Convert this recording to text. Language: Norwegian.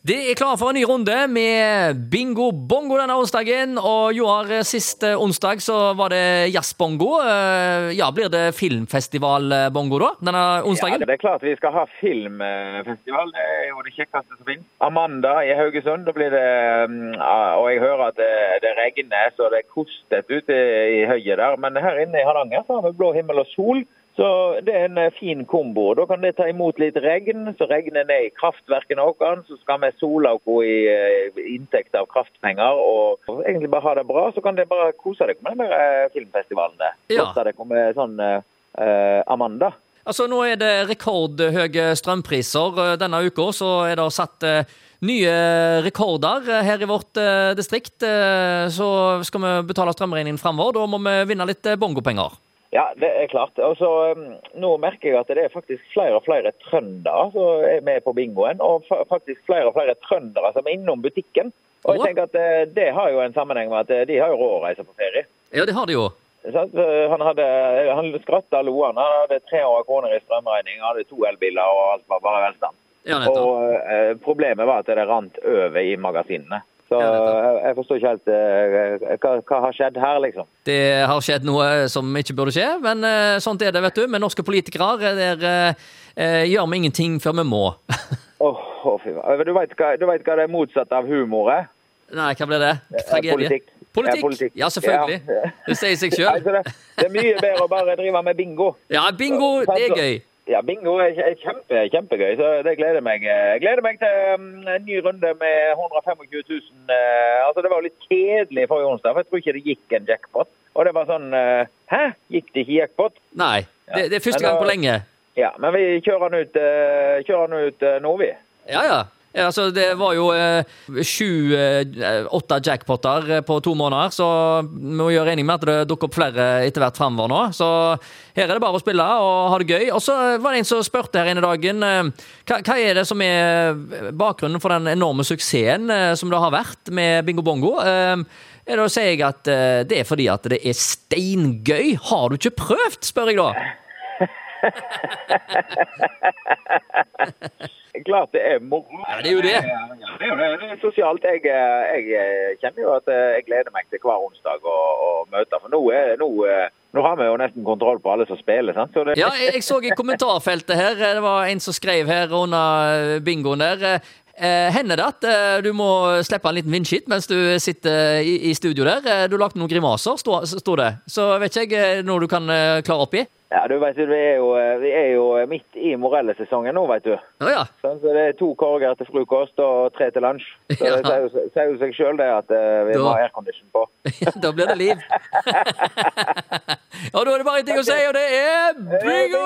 Det er klar for en ny runde med bingo bongo denne onsdagen. Og Joar, sist eh, onsdag så var det jazzbongo. Eh, Ja, blir det filmfestivalbongo da, denne onsdagen? Ja, det er klart vi skal ha filmfestival. Det er jo det kjekkeste som finnes. Amanda i Haugesund. Da blir det mm, Og jeg hører at det, det regner så det er kostet ute i høyet der. Men her inne i Hardanger så har vi blå himmel og sol. Så det er en eh, fin kombo. Da kan det ta imot litt regn, så regner ned i kraftverkene våre. Så skal vi sole oss i inntekt av kraftpenger og egentlig bare ha det bra. Så kan dere bare kose dere med der eh, filmfestivalen. Ja. Kose dere med sånn eh, Amanda. Altså, Nå er det rekordhøye strømpriser. Denne uka så er det satt nye rekorder her i vårt distrikt. Så skal vi betale strømregningen framover. Da må vi vinne litt bongopenger. Ja, det er klart. Og så um, Nå merker jeg at det er faktisk flere og flere trøndere som er med på bingoen. Og faktisk flere og flere trøndere som er innom butikken. Og jeg tenker at eh, Det har jo en sammenheng med at eh, de har jo råd å reise på ferie. Ja, det har de jo. Eh, Han hadde, han skratta lo han. Hadde 300 kroner i strømregning, han hadde to elbiler og alt var bare velstand. Ja. Og Problemet var at det rant over i magasinene. Så jeg, forstår ikke helt uh, hva, hva har skjedd her, liksom. Det har skjedd noe som ikke burde skje, men uh, sånt er det, vet du. Med norske politikere eh, der uh, gjør vi ingenting før vi må. Åh, oh, fy. Du vet hva, du vet hva det er motsatt av humor er? Nei, hva blir det? Tragedie? politikk. Politikk? Ja, politikk. Ja, selvfølgelig. Ja. Det sier seg sjøl. det er mye bedre å bare drive med bingo. Ja, bingo, det er gøy. Ja, bingo er kjempe, kjempegøy, så det gleder meg. Jeg gleder meg til um, en ny runde med 125 000. eh, altså, det var jo litt kjedelig forrige onsdag, for jeg tror ikke det gikk en jackpot. Og det var sånn eh, Hæ? Gikk det ikke jackpot? Nei, det, det er første gang på lenge. Ja, men vi kjører den ut, eh, kjører den ut eh, nå, vi. Ja, ja. Ja, altså, det var jo sju-åtte eh, åtte jackpoter eh, på to måneder, så vi må gjøre enig med at det dukker opp flere etter hvert framover nå. Så her er det bare å spille og ha det gøy. Og så var det en som spurte her inne dagen eh, hva, hva er det som er bakgrunnen for den enorme suksessen eh, som det har vært med Bingo Bongo? Eh, da sier jeg at eh, det er fordi at det er steingøy. Har du ikke prøvd, spør jeg da. Klart det er moro. Ja, det er jo det. Ja, det er jo det. Det er sosialt. Jeg, eh, jeg eh, kjenner jo at eh, jeg gleder meg til hver onsdag å, å møte. For nå, er, nå, eh, nå har vi jo nesten kontroll på alle som spiller. sant? Så det, Ja, jeg, jeg så i kommentarfeltet her, eh, det var en som skrev her under eh, bingoen der. Eh, hender det at eh, du må slippe en liten vindskitt mens du sitter i, i studio der? Eh, Du lagde noen grimaser, sto det. Så vet ikke jeg eh, noe du kan eh, klare opp i? Ja, du vet, vi, er jo, eh, vi er jo midt i morellesesongen nå, vet du. Ah, ja. Sånn, så det er to korger til frokost og tre til lunsj. Så Ja. det sier jo, seg sjøl det at eh, vi Da- må ha aircondition på. Da blir det liv. og da er det bare en ting å si, og det er bingo!